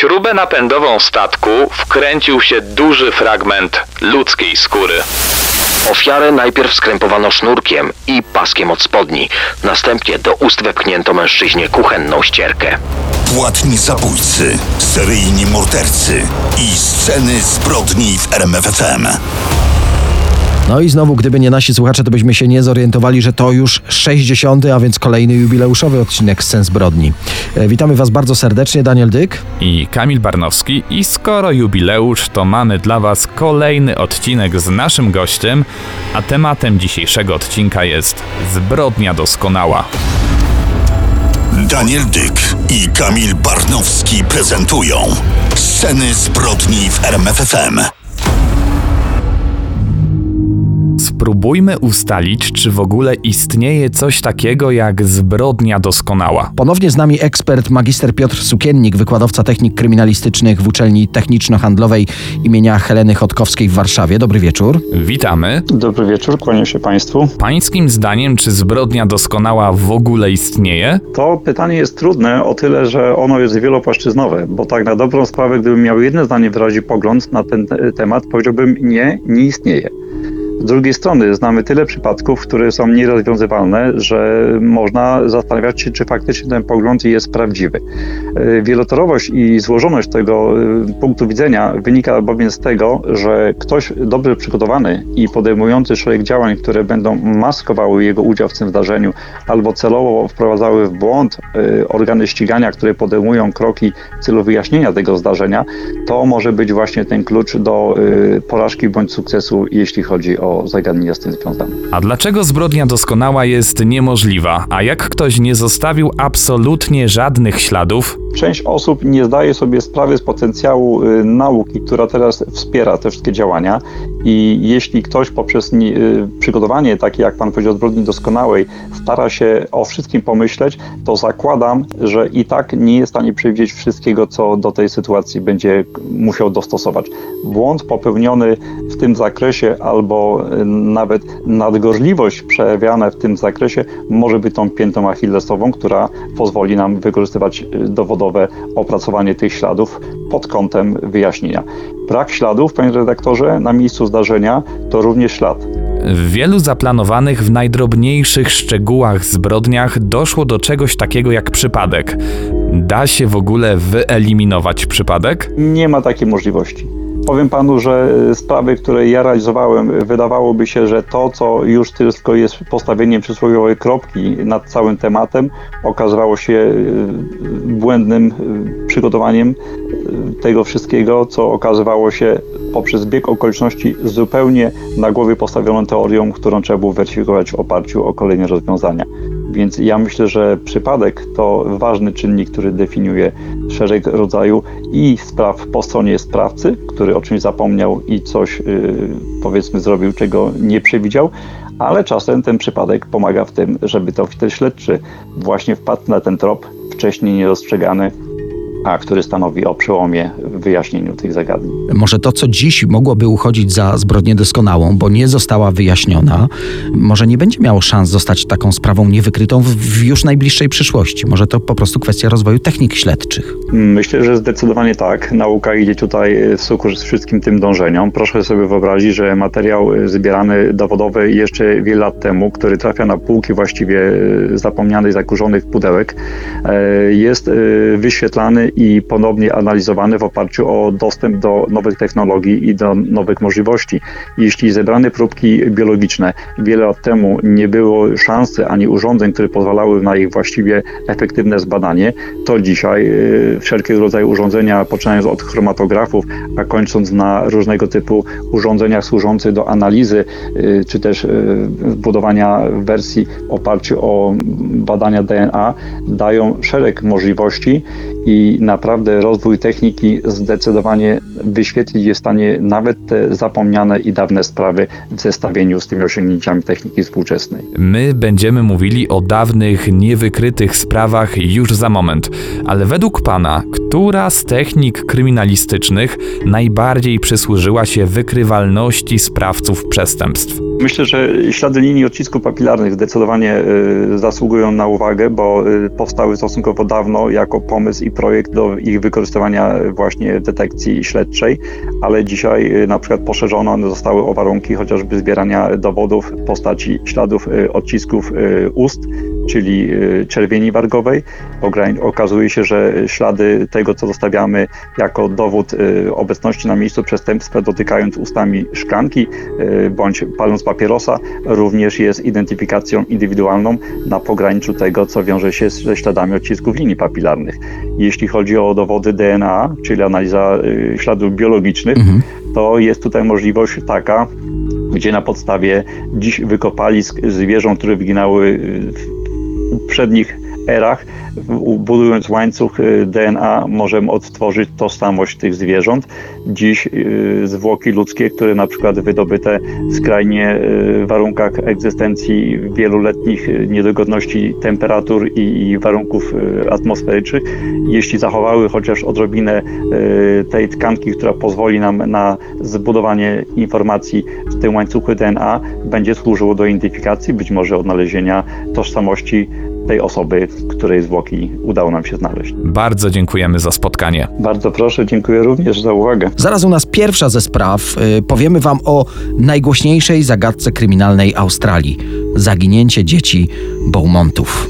śrubę napędową statku wkręcił się duży fragment ludzkiej skóry. Ofiarę najpierw skrępowano sznurkiem i paskiem od spodni. Następnie do ust wepchnięto mężczyźnie kuchenną ścierkę. Płatni zabójcy, seryjni mordercy i sceny zbrodni w RMFFM. No i znowu, gdyby nie nasi słuchacze, to byśmy się nie zorientowali, że to już 60., a więc kolejny jubileuszowy odcinek Scen Zbrodni. E, Witamy Was bardzo serdecznie, Daniel Dyk. i Kamil Barnowski. I skoro jubileusz, to mamy dla Was kolejny odcinek z naszym gościem, a tematem dzisiejszego odcinka jest zbrodnia doskonała. Daniel Dyk i Kamil Barnowski prezentują sceny zbrodni w RMFFM. Spróbujmy ustalić, czy w ogóle istnieje coś takiego jak zbrodnia doskonała. Ponownie z nami ekspert magister Piotr Sukiennik, wykładowca technik kryminalistycznych w uczelni techniczno-handlowej imienia Heleny Chodkowskiej w Warszawie. Dobry wieczór. Witamy. Dobry wieczór, kłaniam się Państwu. Pańskim zdaniem, czy zbrodnia doskonała w ogóle istnieje? To pytanie jest trudne o tyle, że ono jest wielopłaszczyznowe, bo tak na dobrą sprawę, gdybym miał jedno zdanie wyrazić pogląd na ten te- temat, powiedziałbym nie, nie istnieje. Z drugiej strony znamy tyle przypadków, które są nierozwiązywalne, że można zastanawiać się, czy faktycznie ten pogląd jest prawdziwy. E, Wielotorowość i złożoność tego e, punktu widzenia wynika bowiem z tego, że ktoś dobrze przygotowany i podejmujący szereg działań, które będą maskowały jego udział w tym zdarzeniu albo celowo wprowadzały w błąd e, organy ścigania, które podejmują kroki w celu wyjaśnienia tego zdarzenia, to może być właśnie ten klucz do porażki bądź sukcesu, jeśli chodzi o zagadnienia z tym związane. A dlaczego zbrodnia doskonała jest niemożliwa? A jak ktoś nie zostawił absolutnie żadnych śladów, Część osób nie zdaje sobie sprawy z potencjału y, nauki, która teraz wspiera te wszystkie działania i jeśli ktoś poprzez y, przygotowanie takie, jak Pan powiedział, zbrodni doskonałej, stara się o wszystkim pomyśleć, to zakładam, że i tak nie jest w stanie przewidzieć wszystkiego, co do tej sytuacji będzie musiał dostosować. Błąd popełniony w tym zakresie albo y, nawet nadgorliwość przejawiana w tym zakresie może być tą piętą achillesową, która pozwoli nam wykorzystywać y, dowodowe opracowanie tych śladów pod kątem wyjaśnienia. Brak śladów, panie redaktorze, na miejscu zdarzenia to również ślad. W wielu zaplanowanych w najdrobniejszych szczegółach zbrodniach doszło do czegoś takiego jak przypadek. Da się w ogóle wyeliminować przypadek? Nie ma takiej możliwości. Powiem panu, że y, sprawy, które ja realizowałem, wydawałoby się, że to, co już tylko jest postawieniem przysłowiowej kropki nad całym tematem, okazało się y, błędnym y, przygotowaniem y, tego wszystkiego, co okazywało się poprzez bieg okoliczności zupełnie na głowie postawioną teorią, którą trzeba było weryfikować w oparciu o kolejne rozwiązania. Więc ja myślę, że przypadek to ważny czynnik, który definiuje szereg rodzaju i spraw po stronie sprawcy, który o czymś zapomniał i coś yy, powiedzmy zrobił, czego nie przewidział, ale czasem ten przypadek pomaga w tym, żeby to śledczy właśnie wpadł na ten trop wcześniej niedostrzegany, a który stanowi o przełomie w wyjaśnieniu tych zagadnień. Może to, co dziś mogłoby uchodzić za zbrodnię doskonałą, bo nie została wyjaśniona, może nie będzie miało szans zostać taką sprawą niewykrytą w, już najbliższej przyszłości. Może to po prostu kwestia rozwoju technik śledczych. Myślę, że zdecydowanie tak. Nauka idzie tutaj w sukurs wszystkim tym dążeniom. Proszę sobie wyobrazić, że materiał zbierany dowodowy jeszcze wiele lat temu, który trafia na półki właściwie zapomnianych, zakurzonych pudełek, e, jest e, wyświetlany i ponownie analizowany w oparciu o dostęp do nowych technologii i do nowych możliwości. Jeśli zebrane próbki biologiczne wiele lat temu nie było szansy ani urządzeń, które pozwalały na ich właściwie efektywne zbadanie, to dzisiaj e, wszelkiego rodzaju urządzenia, poczynając od chromatografów, a kończąc na różnego typu urządzeniach służących do analizy, y, czy też y, budowania wersji w oparciu o badania DNA, dają szereg możliwości i naprawdę rozwój techniki zdecydowanie wyświetlić jest w stanie nawet te zapomniane i dawne sprawy w zestawieniu z tymi osiągnięciami techniki współczesnej. My będziemy mówili o dawnych, niewykrytych sprawach już za moment, ale według pana, która z technik kryminalistycznych najbardziej przysłużyła się wykrywalności sprawców przestępstw? Myślę, że ślady linii odcisków papilarnych zdecydowanie y, zasługują na uwagę, bo y, powstały stosunkowo dawno jako pomysł i projekt do ich wykorzystywania właśnie w detekcji śledczej, ale dzisiaj y, na przykład poszerzono one zostały o warunki chociażby zbierania dowodów w postaci śladów y, odcisków y, ust, czyli y, czerwieni wargowej. Okazuje się, że ślady tego, co zostawiamy jako dowód y, obecności na miejscu przestępstwa, dotykając ustami szklanki y, bądź paląc papierosa, również jest identyfikacją indywidualną na pograniczu tego, co wiąże się ze śladami odcisków linii papilarnych. Jeśli chodzi o dowody DNA, czyli analiza śladów biologicznych, to jest tutaj możliwość taka, gdzie na podstawie dziś wykopalisk zwierząt, które wyginęły w poprzednich erach, budując łańcuch y, DNA, możemy odtworzyć tożsamość tych zwierząt. Dziś y, zwłoki ludzkie, które na przykład wydobyte w skrajnie y, warunkach egzystencji wieloletnich niedogodności temperatur i, warunków atmosferycznych, jeśli zachowały chociaż odrobinę tej tkanki, która pozwoli nam na zbudowanie informacji w tym łańcuchu DNA, będzie służyło do identyfikacji, być może odnalezienia tożsamości tej osoby, której zwłoki udało nam się znaleźć. Bardzo dziękujemy za spotkanie. Bardzo proszę, dziękuję również za uwagę. Zaraz u nas pierwsza ze spraw. Y, Powiemy Wam o najgłośniejszej zagadce kryminalnej Australii zaginięcie dzieci Beaumontów.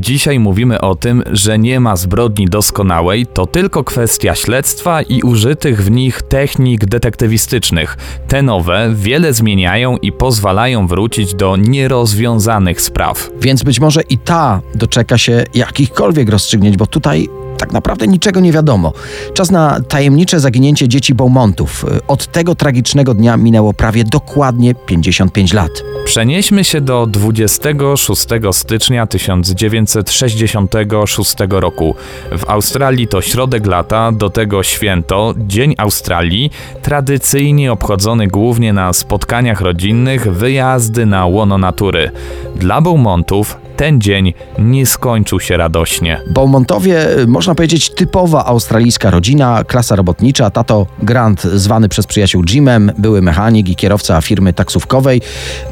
Dzisiaj mówimy o tym, że nie ma zbrodni doskonałej, to tylko kwestia śledztwa i użytych w nich technik detektywistycznych. Te nowe wiele zmieniają i pozwalają wrócić do nierozwiązanych spraw. Więc być może i ta doczeka się jakichkolwiek rozstrzygnięć, bo tutaj tak naprawdę niczego nie wiadomo. Czas na tajemnicze zaginięcie dzieci Beaumontów. Od tego tragicznego dnia minęło prawie dokładnie 55 lat. Przenieśmy się do 26 stycznia 1966 roku. W Australii to środek lata, do tego święto, Dzień Australii, tradycyjnie obchodzony głównie na spotkaniach rodzinnych, wyjazdy na łono natury. Dla Beaumontów ten dzień nie skończył się radośnie. Beaumontowie, y, można powiedzieć, typowa australijska rodzina, klasa robotnicza. Tato Grant, zwany przez przyjaciół Jimem, były mechanik i kierowca firmy taksówkowej.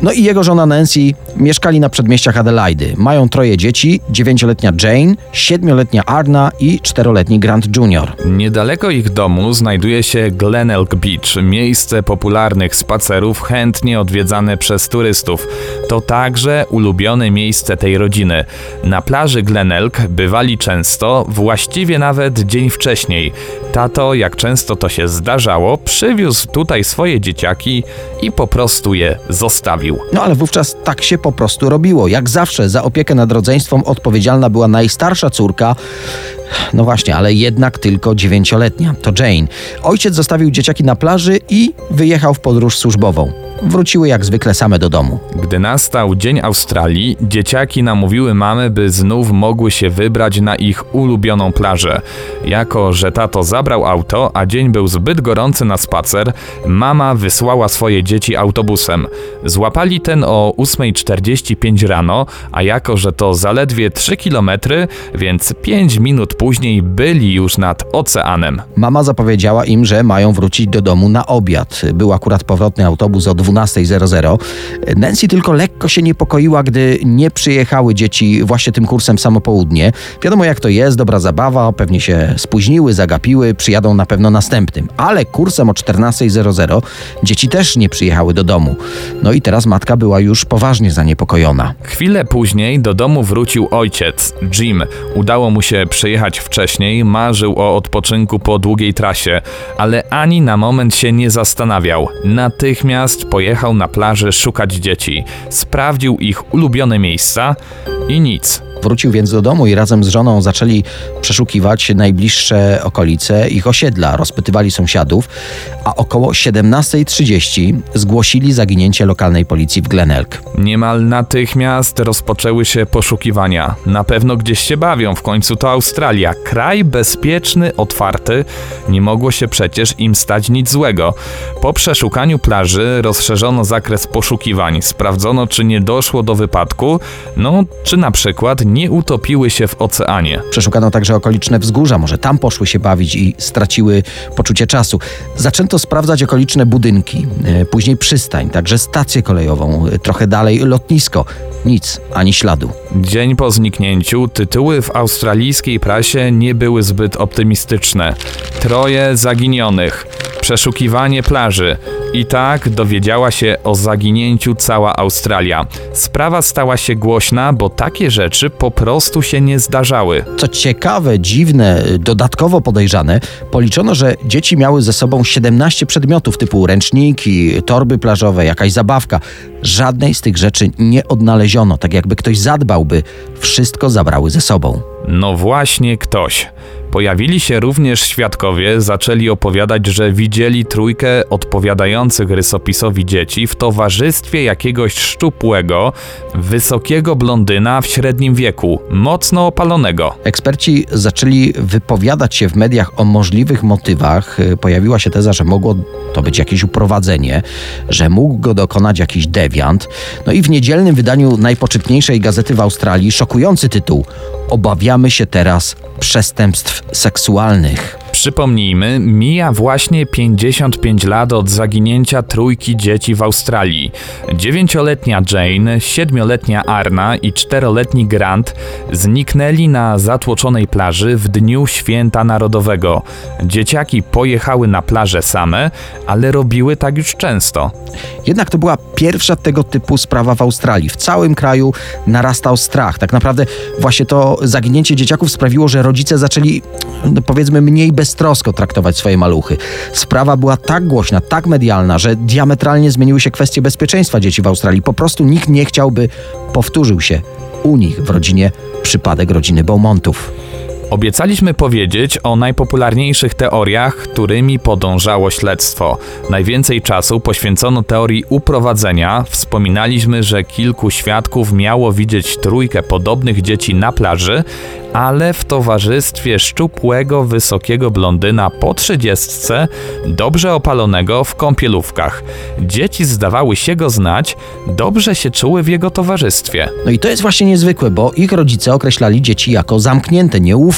No i jego żona Nancy mieszkali na przedmieściach Adelaidy. Mają troje dzieci, dziewięcioletnia Jane, siedmioletnia Arna i czteroletni Grant Jr. Niedaleko ich domu znajduje się Glenelg Beach, miejsce popularnych spacerów chętnie odwiedzane przez turystów. To także ulubione miejsce tej rodziny. Na plaży Glenelg bywali często, właściwie nawet dzień wcześniej. Tato, jak często to się zdarzało, przywiózł tutaj swoje dzieciaki i po prostu je zostawił. No ale wówczas tak się po prostu robiło. Jak zawsze za opiekę nad rodzeństwem odpowiedzialna była najstarsza córka. No właśnie, ale jednak tylko dziewięcioletnia. To Jane. Ojciec zostawił dzieciaki na plaży i wyjechał w podróż służbową. Wróciły jak zwykle same do domu. Gdy nastał Dzień Australii, dzieciaki namówiły mamy, by znów mogły się wybrać na ich ulubioną plażę. Jako, że tato zabrał auto, a dzień był zbyt gorący na spacer, mama wysłała swoje dzieci autobusem. Złapali ten o 8.45 rano, a jako, że to zaledwie 3 km, więc 5 minut później byli już nad oceanem. Mama zapowiedziała im, że mają wrócić do domu na obiad. Był akurat powrotny autobus o 12.00. Nancy tylko lekko się niepokoiła, gdy nie przyjechały dzieci właśnie tym kursem w samo południe. Wiadomo jak to jest, dobra zabawa, pewnie się spóźniły, zagapiły, przyjadą na pewno następnym. Ale kursem o 14.00 dzieci też nie przyjechały do domu. No i teraz matka była już poważnie zaniepokojona. Chwilę później do domu wrócił ojciec, Jim. Udało mu się przyjechać wcześniej, marzył o odpoczynku po długiej trasie, ale ani na moment się nie zastanawiał. Natychmiast pojechał na plażę szukać dzieci. Sprawdził ich ulubione miejsca i nic. Wrócił więc do domu i razem z żoną zaczęli przeszukiwać najbliższe okolice ich osiedla. Rozpytywali sąsiadów, a około 17.30 zgłosili zaginięcie lokalnej policji w Glenelg. Niemal natychmiast rozpoczęły się poszukiwania. Na pewno gdzieś się bawią, w końcu to Australia. Kraj bezpieczny, otwarty. Nie mogło się przecież im stać nic złego. Po przeszukaniu plaży rozszerzono zakres poszukiwań. Sprawdzono, czy nie doszło do wypadku, no czy na przykład nie utopiły się w oceanie. Przeszukano także okoliczne wzgórza, może tam poszły się bawić i straciły poczucie czasu. Zaczęto sprawdzać okoliczne budynki, e, później przystań, także stację kolejową, e, trochę dalej lotnisko. Nic, ani śladu. Dzień po zniknięciu tytuły w australijskiej prasie nie były zbyt optymistyczne. Troje zaginionych, przeszukiwanie plaży. I tak dowiedziała się o zaginięciu cała Australia. Sprawa stała się głośna, bo takie rzeczy po prostu się nie zdarzały. Co ciekawe, dziwne, dodatkowo podejrzane, policzono, że dzieci miały ze sobą 17 przedmiotów typu ręczniki, torby plażowe, jakaś zabawka. Żadnej z tych rzeczy nie odnaleziono, tak jakby ktoś zadbałby, wszystko zabrały ze sobą. No właśnie ktoś. Pojawili się również świadkowie, zaczęli opowiadać, że widzieli trójkę odpowiadających rysopisowi dzieci w towarzystwie jakiegoś szczupłego, wysokiego blondyna w średnim wieku, mocno opalonego. Eksperci zaczęli wypowiadać się w mediach o możliwych motywach. Y, Pojawiła się teza, że mogło to być jakieś uprowadzenie, że mógł go dokonać jakiś dewiant. No i w niedzielnym wydaniu najpoczytniejszej gazety w Australii szokujący tytuł Obawiamy się teraz przestępstw seksualnych. Przypomnijmy, mija właśnie 55 lat od zaginięcia trójki dzieci w Australii. Dziewięcioletnia Jane, siedmioletnia Arna i czteroletni Grant zniknęli na zatłoczonej plaży w dniu święta narodowego. Dzieciaki pojechały na plażę same, ale robiły tak już często. Jednak to była pierwsza tego typu sprawa w Australii. W całym kraju narastał strach. Tak naprawdę właśnie to zaginięcie dzieciaków sprawiło, że rodzice zaczęli, no powiedzmy, mniej beztrosko traktować swoje maluchy. Sprawa była tak głośna, tak medialna, że diametralnie zmieniły się kwestie bezpieczeństwa dzieci w Australii. Po prostu nikt nie chciałby powtórzył się u nich w rodzinie przypadek rodziny Beaumontów. Obiecaliśmy powiedzieć o najpopularniejszych teoriach, którymi podążało śledztwo. Najwięcej czasu poświęcono teorii uprowadzenia. Wspominaliśmy, że kilku świadków miało widzieć trójkę podobnych dzieci na plaży, ale w towarzystwie szczupłego, wysokiego blondyna po trzydziestce, dobrze opalonego w kąpielówkach. Dzieci zdawały się go znać, dobrze się czuły w jego towarzystwie. No i to jest właśnie niezwykłe, bo ich rodzice określali dzieci jako zamknięte, nieufne.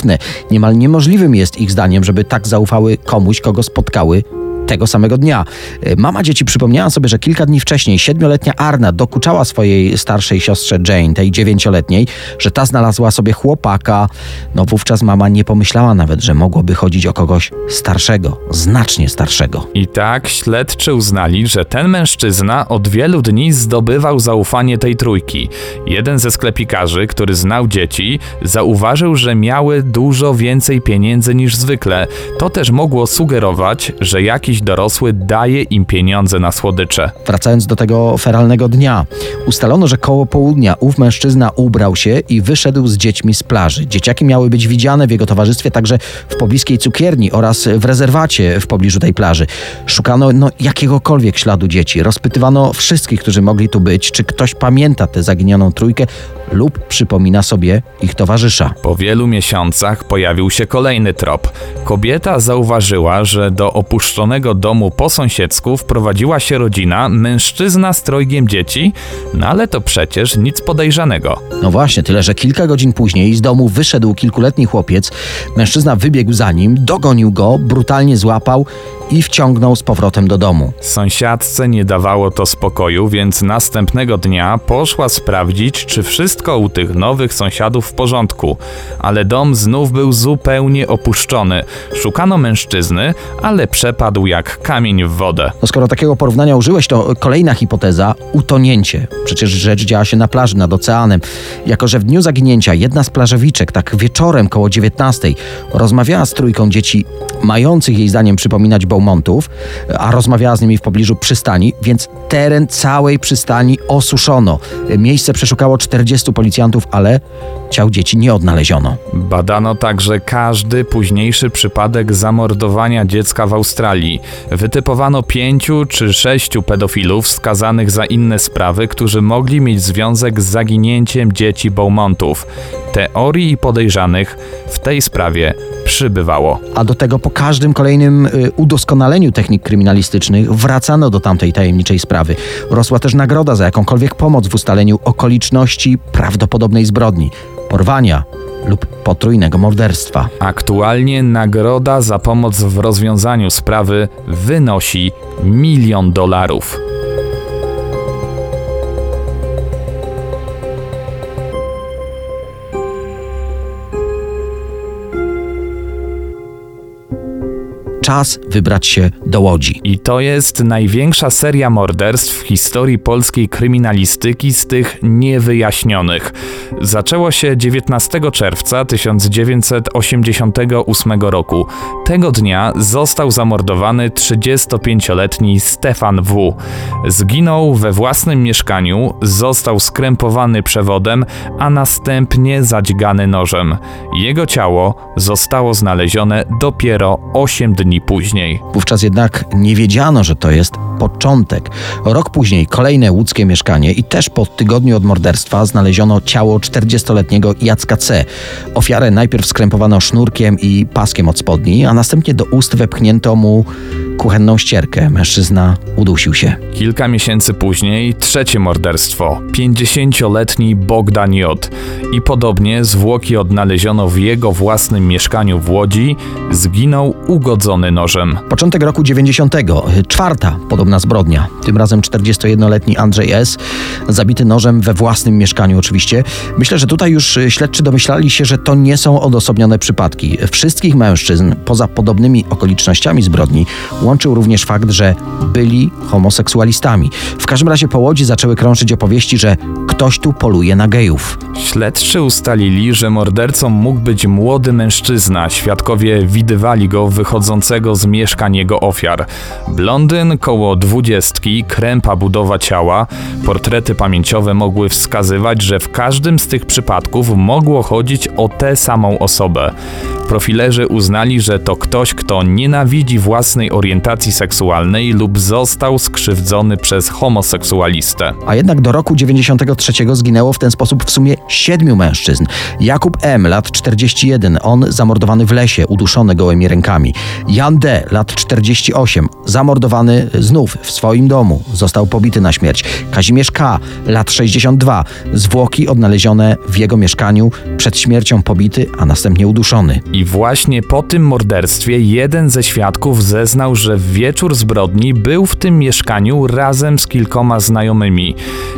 Niemal niemożliwym jest ich zdaniem, żeby tak zaufały komuś, kogo spotkały tego samego dnia. E, Mama dzieci przypomniała sobie, że kilka dni wcześniej siedmioletnia Arna dokuczała swojej starszej siostrze Jane, tej dziewięcioletniej, że ta znalazła sobie chłopaka. No wówczas mama nie pomyślała nawet, że mogłoby chodzić o kogoś starszego, znacznie starszego. I tak śledczy uznali, że ten mężczyzna od wielu dni zdobywał zaufanie tej trójki. Jeden ze sklepikarzy, który znał dzieci, zauważył, że miały dużo więcej pieniędzy niż zwykle. To też mogło sugerować, że jakiś dorosły daje im pieniądze na słodycze. Wracając do tego feralnego dnia, ustalono, że koło południa ów mężczyzna ubrał się i wyszedł z dziećmi z plaży. Dzieciaki miały być widziane w jego towarzystwie także w pobliskiej cukierni oraz w rezerwacie w pobliżu tej plaży. Szukano no, jakiegokolwiek śladu dzieci. Rozpytywano wszystkich, którzy mogli tu być, czy ktoś pamięta tę zaginioną trójkę lub przypomina sobie ich towarzysza. Po wielu miesiącach pojawił się kolejny trop. Kobieta zauważyła, że do opuszczonego domu po sąsiedzku wprowadziła się rodzina, mężczyzna z trojgiem dzieci, no ale to przecież nic podejrzanego. No właśnie, tyle że kilka godzin później z domu wyszedł kilkuletni chłopiec. Mężczyzna wybiegł za nim, dogonił go, brutalnie złapał i wciągnął z powrotem do domu. Sąsiadce nie dawało to spokoju, więc następnego dnia poszła sprawdzić, czy wszystko u tych nowych sąsiadów w porządku. Ale dom znów był zupełnie opuszczony. Szukano mężczyzny, ale przepadł jak kamień w wodę. No skoro takiego porównania użyłeś, to kolejna hipoteza utonięcie. Przecież rzecz działa się na plaży nad oceanem. Jako, że w dniu zaginięcia jedna z plażowiczek, tak wieczorem koło 19, rozmawiała z trójką dzieci mających jej zdaniem przypominać Bołmont, Beaumontów, a rozmawiała z nimi w pobliżu przystani, więc teren całej przystani osuszono. Miejsce przeszukało 40 policjantów, ale ciał dzieci nie odnaleziono. Badano także każdy późniejszy przypadek zamordowania dziecka w Australii. Wytypowano pięciu czy sześciu pedofilów skazanych za inne sprawy, którzy mogli mieć związek z zaginięciem dzieci Beaumontów. Teorii i podejrzanych w tej sprawie przybywało. A do tego po każdym kolejnym y, udoskonaleniu technik kryminalistycznych wracano do tamtej tajemniczej sprawy. Rosła też nagroda za jakąkolwiek pomoc w ustaleniu okoliczności prawdopodobnej zbrodni, porwania lub potrójnego morderstwa. Aktualnie nagroda za pomoc w rozwiązaniu sprawy wynosi milion dolarów. Czas wybrać się do Łodzi. I to jest największa seria morderstw w historii polskiej kryminalistyki z tych niewyjaśnionych. Zaczęło się 19 czerwca 1988 roku. Tego dnia został zamordowany 35-letni Stefan W. Zginął we własnym mieszkaniu, został skrępowany przewodem, a następnie zadźgany nożem. Jego ciało zostało znalezione dopiero 8 dni później. Wówczas jednak nie wiedziano, że to jest początek. Rok później kolejne łódzkie mieszkanie i też po tygodniu od morderstwa znaleziono ciało 40-letniego Jacka C. Ofiarę najpierw skrępowano sznurkiem i paskiem od spodni, a następnie do ust wepchnięto mu kuchenną ścierkę. Mężczyzna udusił się. Kilka miesięcy później trzecie morderstwo 50-letni Bogdan J. I podobnie zwłoki odnaleziono w jego własnym mieszkaniu w Łodzi, zginął ugodzony nożem. Początek roku 90. Czwarta podobna zbrodnia. Tym razem 41-letni Andrzej S. zabity nożem we własnym mieszkaniu oczywiście. Myślę, że tutaj już śledczy domyślali się, że to nie są odosobnione przypadki. Wszystkich mężczyzn, poza podobnymi okolicznościami zbrodni, łączył również fakt, że byli homoseksualistami. W każdym razie po Łodzi zaczęły krążyć opowieści, że ktoś tu poluje na gejów. Śledczy ustalili, że mordercą mógł być młody mężczyzna. Świadkowie widywali go wychodzącego z mieszkań jego ofiar. Blondyn koło dwudziestki, krępa budowa ciała. Portrety pamięciowe mogły wskazywać, że w każdym z tych przypadków mogło chodzić o tę samą osobę. Profilerzy uznali, że to ktoś, kto nienawidzi własnej orientacji seksualnej lub został skrzywdzony przez homoseksualistę. A jednak do roku 93 zginęło w ten sposób w sumie siedmiu mężczyzn. Jakub M., lat 41, on zamordowany w lesie, uduszony gołymi rękami. Jan D., lat 48, zamordowany znów w swoim domu, został pobity na śmierć. Kazimierz K., lat 62, zwłoki odnalezione w jego mieszkaniu, przed śmiercią pobity, a następnie uduszony. I właśnie po tym morderstwie jeden ze świadków zeznał, że w wieczór zbrodni był w tym mieszkaniu razem z kilkoma znajomymi.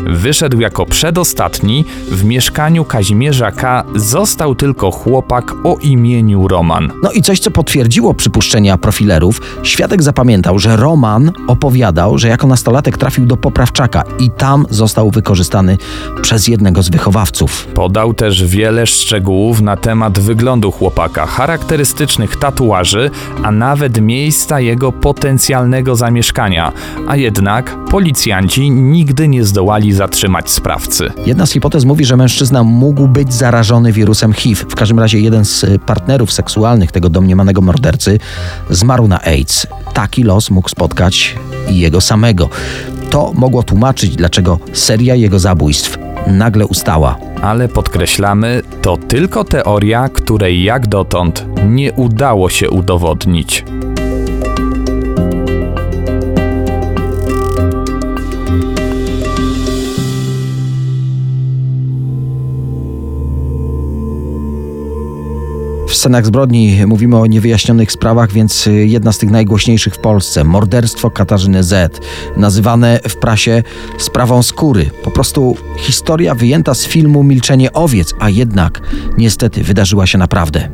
Wyszedł jako przedostatni, w mieszkaniu Kazimierza K. został tylko chłopak o imieniu Roman. No i coś, co potwierdziło przypuszczenia profilerów, świadek zapamiętał, że Roman opowiadał, że jako nastolatek trafił do poprawczaka i tam został wykorzystany przez jednego z wychowawców. Podał też wiele szczegółów na temat wyglądu chłopaka, charakterystycznych tatuaży, a nawet miejsca jego potencjalnego zamieszkania. A jednak policjanci nigdy nie zdołali zatrzymać sprawcy. Jedna z hipotez mówi, że mężczyzna mógł być zarażony wirusem HIV. W każdym razie jeden z y, partnerów seksualnych tego domniemanego mordercy zmarł na AIDS. Taki los mógł spotkać i jego samego. To mogło tłumaczyć, dlaczego seria jego zabójstw nagle ustała. Ale podkreślamy, to tylko teoria, której jak dotąd nie udało się udowodnić. W scenach zbrodni mówimy o niewyjaśnionych sprawach, więc y, jedna z tych najgłośniejszych w Polsce morderstwo Katarzyny Z, nazywane w prasie sprawą skóry. Po prostu historia wyjęta z filmu Milczenie owiec, a jednak niestety wydarzyła się naprawdę.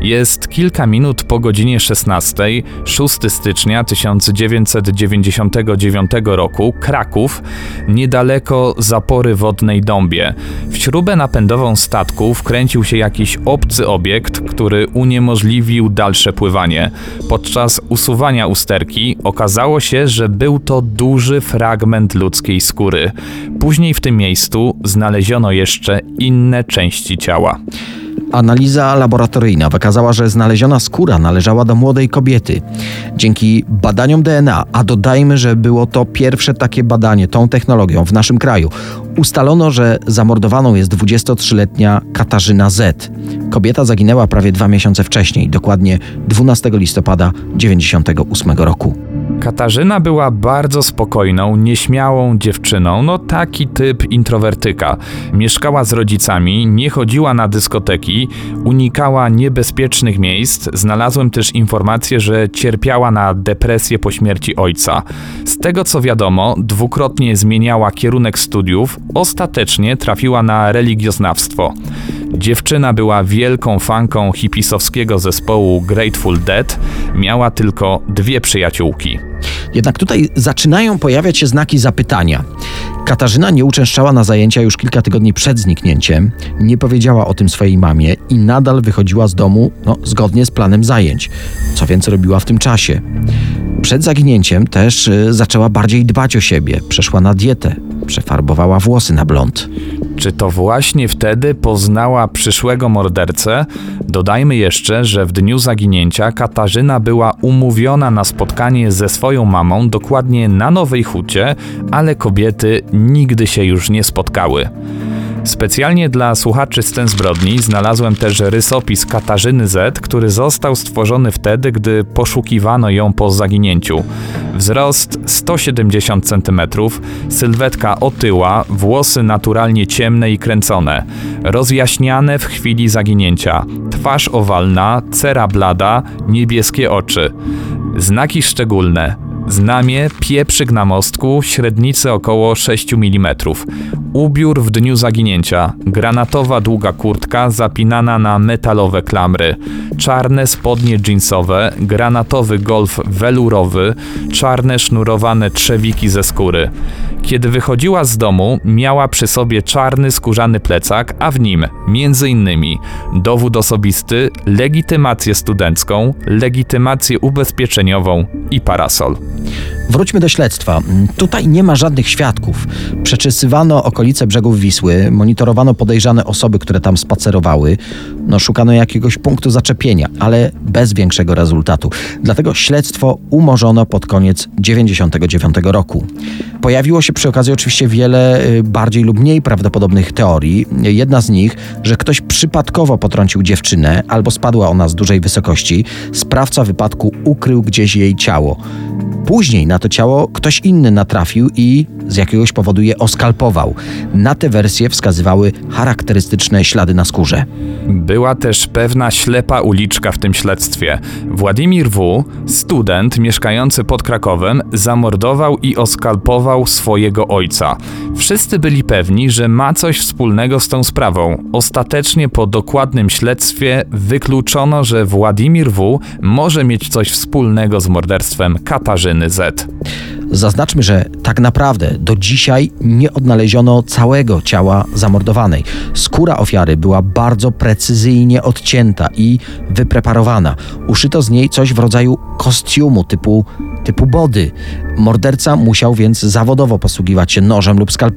Jest kilka minut po godzinie 16, 6 stycznia 1999 roku, Kraków, niedaleko zapory wodnej Dąbie. W śrubę napędową statku wkręcił się jakiś obcy obiekt, który uniemożliwił dalsze pływanie. Podczas usuwania usterki okazało się, że był to duży fragment ludzkiej skóry. Później w tym miejscu znaleziono jeszcze inne części ciała. Analiza laboratoryjna wykazała, że znaleziona skóra należała do młodej kobiety. Dzięki badaniom DNA, a dodajmy, że było to pierwsze takie badanie tą technologią w naszym kraju, ustalono, że zamordowaną jest 23-letnia Katarzyna Z. Kobieta zaginęła prawie dwa miesiące wcześniej, dokładnie 12 listopada 1998 roku. Katarzyna była bardzo spokojną, nieśmiałą dziewczyną, no taki typ introwertyka. Mieszkała z rodzicami, nie chodziła na unikała niebezpiecznych miejsc. Znalazłem też informację, że cierpiała na depresję po śmierci ojca. Z tego co wiadomo, dwukrotnie zmieniała kierunek studiów, ostatecznie trafiła na religioznawstwo. Dziewczyna była wielką fanką hipisowskiego zespołu Grateful Dead, miała tylko dwie przyjaciółki. Jednak tutaj zaczynają pojawiać się znaki zapytania. Katarzyna nie uczęszczała na zajęcia już kilka tygodni przed zniknięciem, nie powiedziała o tym swojej mamie i nadal wychodziła z domu no, zgodnie z planem zajęć. Co więcej robiła w tym czasie. Przed zaginięciem też y, zaczęła bardziej dbać o siebie, przeszła na dietę, przefarbowała włosy na blond. Czy to właśnie wtedy poznała przyszłego mordercę? Dodajmy jeszcze, że w dniu zaginięcia Katarzyna była umówiona na spotkanie ze swoją mamą dokładnie na Nowej Hucie, ale kobiety nigdy się już nie spotkały. Specjalnie dla słuchaczy scen zbrodni znalazłem też rysopis Katarzyny Z, który został stworzony wtedy, gdy poszukiwano ją po zaginięciu. Wzrost 170 cm, sylwetka otyła, włosy naturalnie ciemne i kręcone, rozjaśniane w chwili zaginięcia, twarz owalna, cera blada, niebieskie oczy. Znaki szczególne. Znamie, pieprzyk na mostku, średnicy około 6 mm. Ubiór w dniu zaginięcia, granatowa długa kurtka zapinana na metalowe klamry, czarne spodnie jeansowe, granatowy golf welurowy, czarne sznurowane trzewiki ze skóry. Kiedy wychodziła z domu, miała przy sobie czarny skórzany plecak, a w nim innymi dowód osobisty, legitymację studencką, legitymację ubezpieczeniową i parasol. Wróćmy do śledztwa. Tutaj nie ma żadnych świadków. Przeczesywano okolice brzegów Wisły, monitorowano podejrzane osoby, które tam spacerowały. No, szukano jakiegoś punktu zaczepienia, ale bez większego rezultatu. Dlatego śledztwo umorzono pod koniec 1999 roku. Pojawiło się przy okazji oczywiście wiele y, bardziej lub mniej prawdopodobnych teorii. Jedna z nich, że ktoś przypadkowo potrącił dziewczynę albo spadła ona z dużej wysokości. Sprawca wypadku ukrył gdzieś jej ciało. Później na to ciało ktoś inny natrafił i z jakiegoś powodu je oskalpował. Na tę wersję wskazywały charakterystyczne ślady na skórze. Była też pewna ślepa uliczka w tym śledztwie. Władimir W., student mieszkający pod Krakowem, zamordował i oskalpował swojego ojca. Wszyscy byli pewni, że ma coś wspólnego z tą sprawą. Ostatecznie po dokładnym śledztwie wykluczono, że Władimir W. może mieć coś wspólnego z morderstwem Katarzyny Z. Zaznaczmy, że tak naprawdę do dzisiaj nie odnaleziono całego ciała zamordowanej. Skóra ofiary była bardzo precyzyjnie odcięta i wypreparowana. Uszyto z niej coś w rodzaju kostiumu typu, typu body. Morderca musiał więc zawodowo posługiwać się nożem lub skalpelem.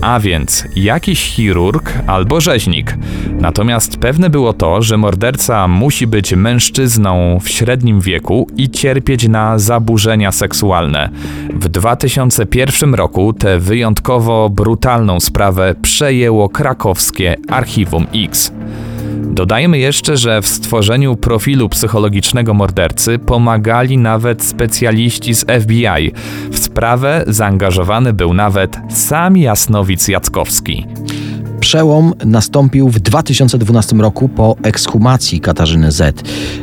A więc jakiś chirurg albo rzeźnik. Natomiast pewne było to, że morderca musi być mężczyzną w średnim wieku i cierpieć na zaburzenia seksualne. W 2001 roku tę wyjątkowo brutalną sprawę przejęło krakowskie Archiwum X. Dodajmy jeszcze, że w stworzeniu profilu psychologicznego mordercy pomagali nawet specjaliści z FBI. W sprawę zaangażowany był nawet sam Jasnowic Jackowski. Przełom nastąpił w 2012 roku po ekshumacji Katarzyny Z.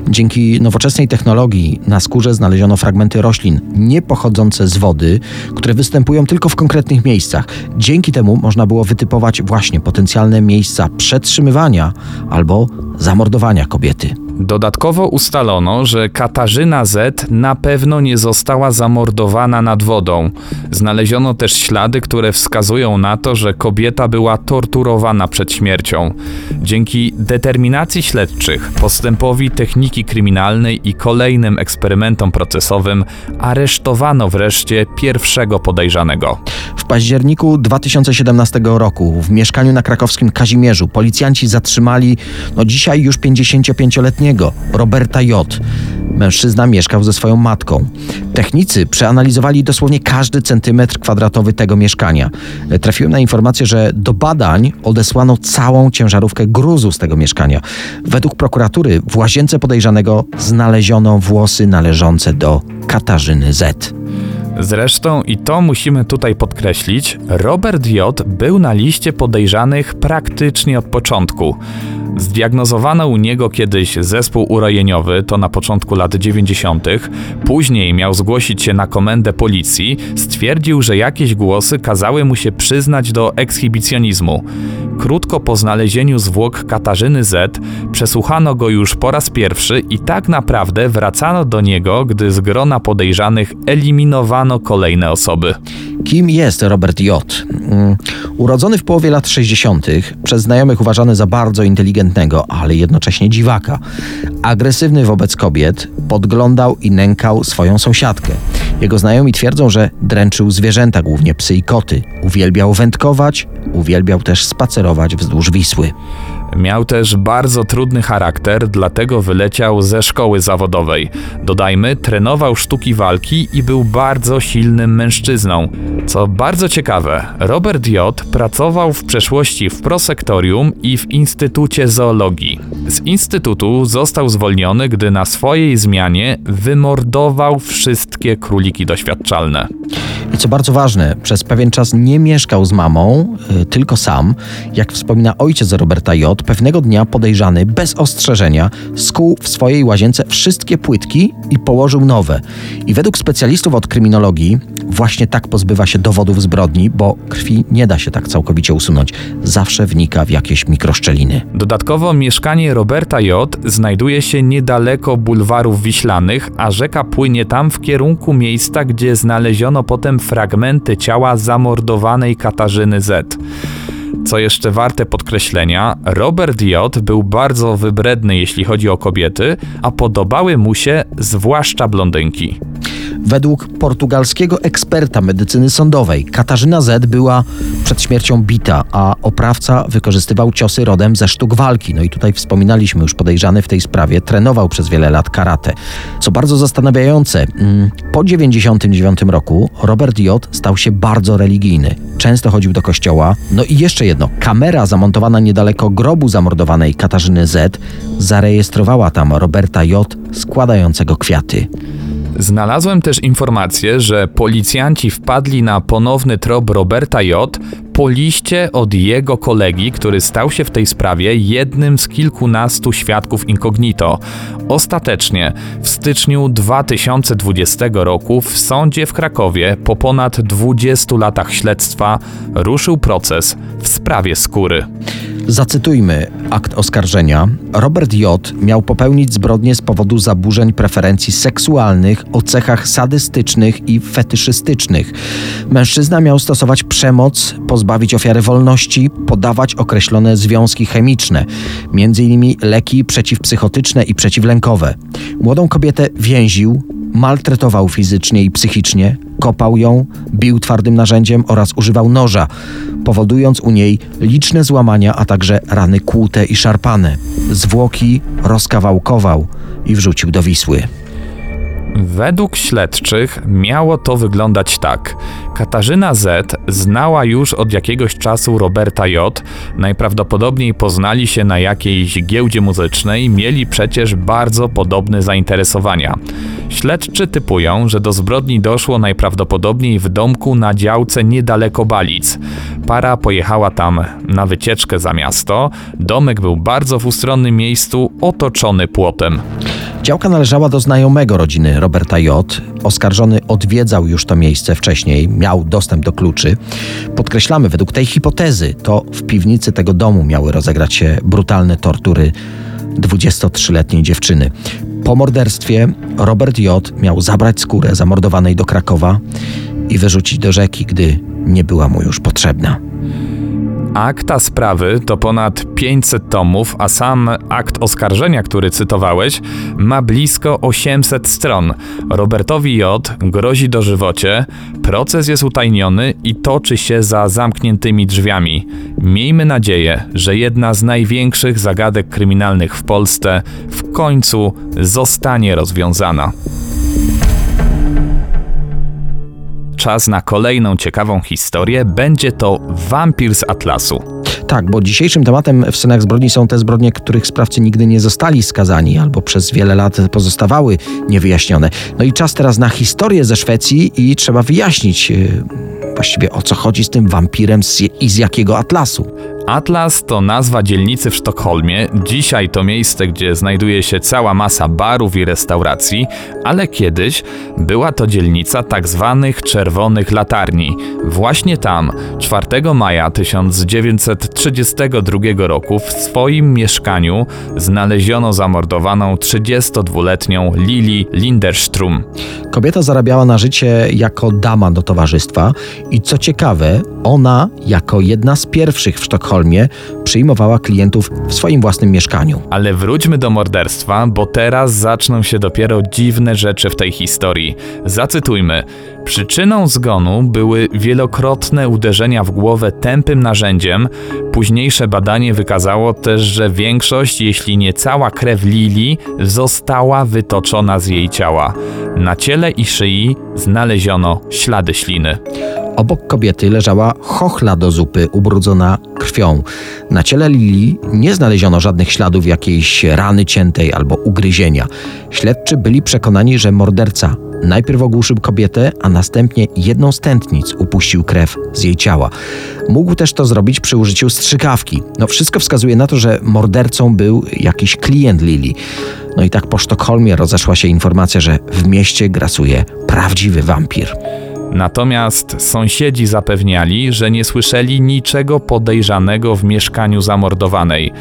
Dzięki nowoczesnej technologii na skórze znaleziono fragmenty roślin nie pochodzące z wody, które występują tylko w konkretnych miejscach. Dzięki temu można było wytypować właśnie potencjalne miejsca przetrzymywania albo zamordowania kobiety. Dodatkowo ustalono, że Katarzyna Z na pewno nie została zamordowana nad wodą. Znaleziono też ślady, które wskazują na to, że kobieta była torturowana przed śmiercią. Dzięki determinacji śledczych, postępowi techniki kryminalnej i kolejnym eksperymentom procesowym aresztowano wreszcie pierwszego podejrzanego. W październiku 2017 roku w mieszkaniu na krakowskim Kazimierzu policjanci zatrzymali no dzisiaj już 55-letniego Roberta J. Mężczyzna mieszkał ze swoją matką. Technicy przeanalizowali dosłownie każdy centymetr kwadratowy tego mieszkania. Trafiłem na informację, że do badań odesłano całą ciężarówkę gruzu z tego mieszkania. Według prokuratury w łazience podejrzanego znaleziono włosy należące do Katarzyny Z. Zresztą, i to musimy tutaj podkreślić, Robert J. był na liście podejrzanych praktycznie od początku. Zdiagnozowano u niego kiedyś zespół urojeniowy, to na początku lat 90. Później miał zgłosić się na komendę policji, stwierdził, że jakieś głosy kazały mu się przyznać do ekshibicjonizmu. Krótko po znalezieniu zwłok Katarzyny Z przesłuchano go już po raz pierwszy i tak naprawdę wracano do niego, gdy z grona podejrzanych eliminowano kolejne osoby. Kim jest Robert J? Mm, Urodzony w połowie lat 60., przez znajomych uważany za bardzo inteligentnego, ale jednocześnie dziwaka. Agresywny wobec kobiet, podglądał i nękał swoją sąsiadkę. Jego znajomi twierdzą, że dręczył zwierzęta, głównie psy i koty. Uwielbiał wędkować, uwielbiał też spacerować wzdłuż Wisły. Miał też bardzo trudny charakter, dlatego wyleciał ze szkoły zawodowej. Dodajmy, trenował sztuki walki i był bardzo silnym mężczyzną. Co bardzo ciekawe, Robert J. pracował w przeszłości w prosektorium i w Instytucie Zoologii. Z instytutu został zwolniony, gdy na swojej zmianie wymordował wszystkie króliki doświadczalne. I co bardzo ważne, przez pewien czas nie mieszkał z mamą, y, tylko sam. Jak wspomina ojciec Roberta J., pewnego dnia podejrzany, bez ostrzeżenia, skuł w swojej łazience wszystkie płytki i położył nowe. I według specjalistów od kryminologii, właśnie tak pozbywa się dowodów zbrodni, bo krwi nie da się tak całkowicie usunąć. Zawsze wnika w jakieś mikroszczeliny. Dodatkowo mieszkanie Roberta J. znajduje się niedaleko bulwarów wiślanych, a rzeka płynie tam w kierunku miejsca, gdzie znaleziono potem fragmenty ciała zamordowanej Katarzyny Z. Co jeszcze warte podkreślenia, Robert J. był bardzo wybredny, jeśli chodzi o kobiety, a podobały mu się zwłaszcza blondynki. Według portugalskiego eksperta medycyny sądowej Katarzyna Z była przed śmiercią bita, a oprawca wykorzystywał ciosy rodem ze sztuk walki. No i tutaj wspominaliśmy już podejrzany w tej sprawie, trenował przez wiele lat karate. Co bardzo zastanawiające, mm, po 99 roku Robert J. stał się bardzo religijny. Często chodził do kościoła. No i jeszcze jedno, kamera zamontowana niedaleko grobu zamordowanej Katarzyny Z zarejestrowała tam Roberta J. składającego kwiaty. Znalazłem też informację, że policjanci wpadli na ponowny trop Roberta J. po liście od jego kolegi, który stał się w tej sprawie jednym z kilkunastu świadków incognito. Ostatecznie w styczniu 2020 roku w sądzie w Krakowie po ponad 20 latach śledztwa ruszył proces w sprawie skóry. Zacytujmy akt oskarżenia. Robert J. miał popełnić zbrodnię z powodu zaburzeń preferencji seksualnych o cechach sadystycznych i fetyszystycznych. Mężczyzna miał stosować przemoc, pozbawić ofiary wolności, podawać określone związki chemiczne, m.in. leki przeciwpsychotyczne i przeciwlękowe. Młodą kobietę więził, maltretował fizycznie i psychicznie, kopał ją, bił twardym narzędziem oraz używał noża, powodując u niej liczne złamania, a także rany kłute i szarpane. Zwłoki rozkawałkował i wrzucił do Wisły. Według śledczych miało to wyglądać tak. Katarzyna Z znała już od jakiegoś czasu Roberta J. Najprawdopodobniej poznali się na jakiejś giełdzie muzycznej, mieli przecież bardzo podobne zainteresowania. Śledczy typują, że do zbrodni doszło najprawdopodobniej w domku na działce niedaleko Balic. Para pojechała tam na wycieczkę za miasto. Domek był bardzo w ustronnym miejscu, otoczony płotem. Działka należała do znajomego rodziny Roberta J. Oskarżony odwiedzał już to miejsce wcześniej, miał dostęp do kluczy. Podkreślamy, według tej hipotezy, to w piwnicy tego domu miały rozegrać się brutalne tortury 23-letniej dziewczyny. Po morderstwie Robert J. miał zabrać skórę zamordowanej do Krakowa i wyrzucić do rzeki, gdy nie była mu już potrzebna. Akta sprawy to ponad 500 tomów, a sam akt oskarżenia, który cytowałeś, ma blisko 800 stron. Robertowi J. grozi dożywocie, proces jest utajniony i toczy się za zamkniętymi drzwiami. Miejmy nadzieję, że jedna z największych zagadek kryminalnych w Polsce w końcu zostanie rozwiązana. Czas na kolejną ciekawą historię. Będzie to wampir z Atlasu. Tak, bo dzisiejszym tematem w scenach zbrodni są te zbrodnie, których sprawcy nigdy nie zostali skazani albo przez wiele lat pozostawały niewyjaśnione. No i czas teraz na historię ze Szwecji i trzeba wyjaśnić yy, właściwie o co chodzi z tym wampirem i z jakiego atlasu. Atlas to nazwa dzielnicy w Sztokholmie. Dzisiaj to miejsce, gdzie znajduje się cała masa barów i restauracji, ale kiedyś była to dzielnica tak zwanych czerwonych latarni. Właśnie tam 4 maja 1932 roku w swoim mieszkaniu znaleziono zamordowaną 32-letnią Lili Linderstrum. Kobieta zarabiała na życie jako dama do towarzystwa i co ciekawe, ona jako jedna z pierwszych w Sztokholmie przyjmowała klientów w swoim własnym mieszkaniu. Ale wróćmy do morderstwa, bo teraz zaczną się dopiero dziwne rzeczy w tej historii. Zacytujmy. Przyczyną zgonu były wielokrotne uderzenia w głowę tępym narzędziem. Późniejsze badanie wykazało też, że większość, jeśli nie cała krew Lili została wytoczona z jej ciała. Na ciele i szyi znaleziono ślady śliny. Obok kobiety leżała chochla do zupy ubrudzona krwią. Na ciele Lili nie znaleziono żadnych śladów jakiejś rany ciętej albo ugryzienia. Śledczy byli przekonani, że morderca najpierw ogłuszył kobietę, a następnie jedną z tętnic upuścił krew z jej ciała. Mógł też to zrobić przy użyciu strzykawki. No wszystko wskazuje na to, że mordercą był jakiś klient Lili. No i tak po Sztokholmie rozeszła się informacja, że w mieście grasuje prawdziwy wampir. Natomiast sąsiedzi zapewniali, że nie słyszeli niczego podejrzanego w mieszkaniu zamordowanej.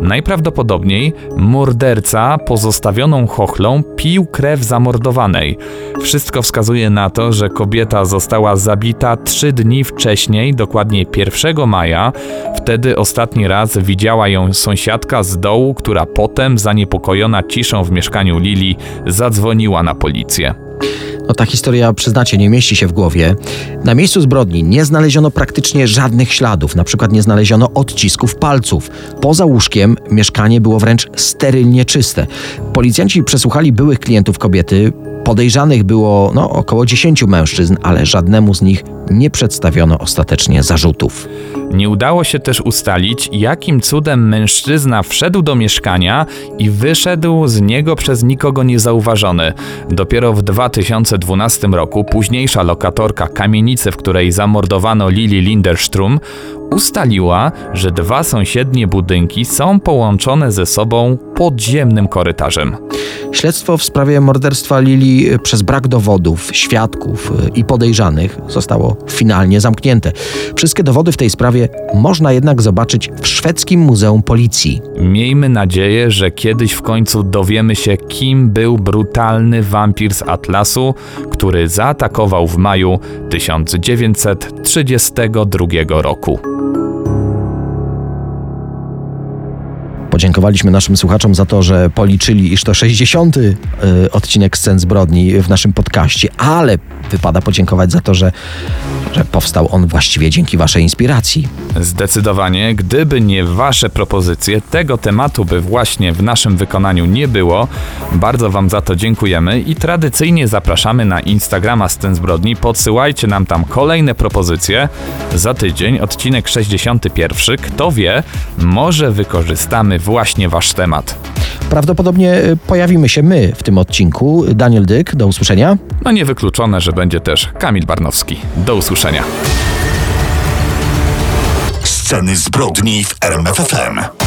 Najprawdopodobniej morderca pozostawioną chochlą pił krew zamordowanej. Wszystko wskazuje na to, że kobieta została zabita trzy dni wcześniej, dokładnie 1 maja. Wtedy ostatni raz widziała ją sąsiadka z dołu, która potem, zaniepokojona ciszą w mieszkaniu Lili, zadzwoniła na policję. No ta historia, przyznacie, nie mieści się w głowie. Na miejscu zbrodni nie znaleziono praktycznie żadnych śladów, na przykład nie znaleziono odcisków palców. Poza łóżkiem mieszkanie było wręcz sterylnie czyste. Policjanci przesłuchali byłych klientów kobiety. Podejrzanych było no, około 10 mężczyzn, ale żadnemu z nich nie przedstawiono ostatecznie zarzutów. Nie udało się też ustalić, jakim cudem mężczyzna wszedł do mieszkania i wyszedł z niego przez nikogo niezauważony. Dopiero w 2012 roku późniejsza lokatorka kamienicy, w której zamordowano Lili Linderstrum, ustaliła, że dwa sąsiednie budynki są połączone ze sobą podziemnym korytarzem. Śledztwo w sprawie morderstwa Lili przez brak dowodów, świadków i podejrzanych zostało finalnie zamknięte. Wszystkie dowody w tej sprawie można jednak zobaczyć w szwedzkim Muzeum Policji. Miejmy nadzieję, że kiedyś w końcu dowiemy się, kim był brutalny wampir z Atlasu, który zaatakował w maju 1932 roku. Podziękowaliśmy naszym słuchaczom za to, że policzyli, iż to 60. y, odcinek Scen Zbrodni w naszym podcaście, ale wypada podziękować za to, że że powstał on właściwie dzięki waszej inspiracji. Zdecydowanie, gdyby nie Wasze propozycje, tego tematu by właśnie w naszym wykonaniu nie było. Bardzo Wam za to dziękujemy i tradycyjnie zapraszamy na Instagrama Scen Zbrodni. Podsyłajcie nam tam kolejne propozycje. Za tydzień odcinek 61. Kto wie, może wykorzystamy właśnie Wasz temat. Prawdopodobnie y, pojawimy się my w tym odcinku. Daniel Dyk, do usłyszenia. No niewykluczone, że będzie też Kamil Barnowski. Do usłyszenia. Sceny zbrodni w RMFFM.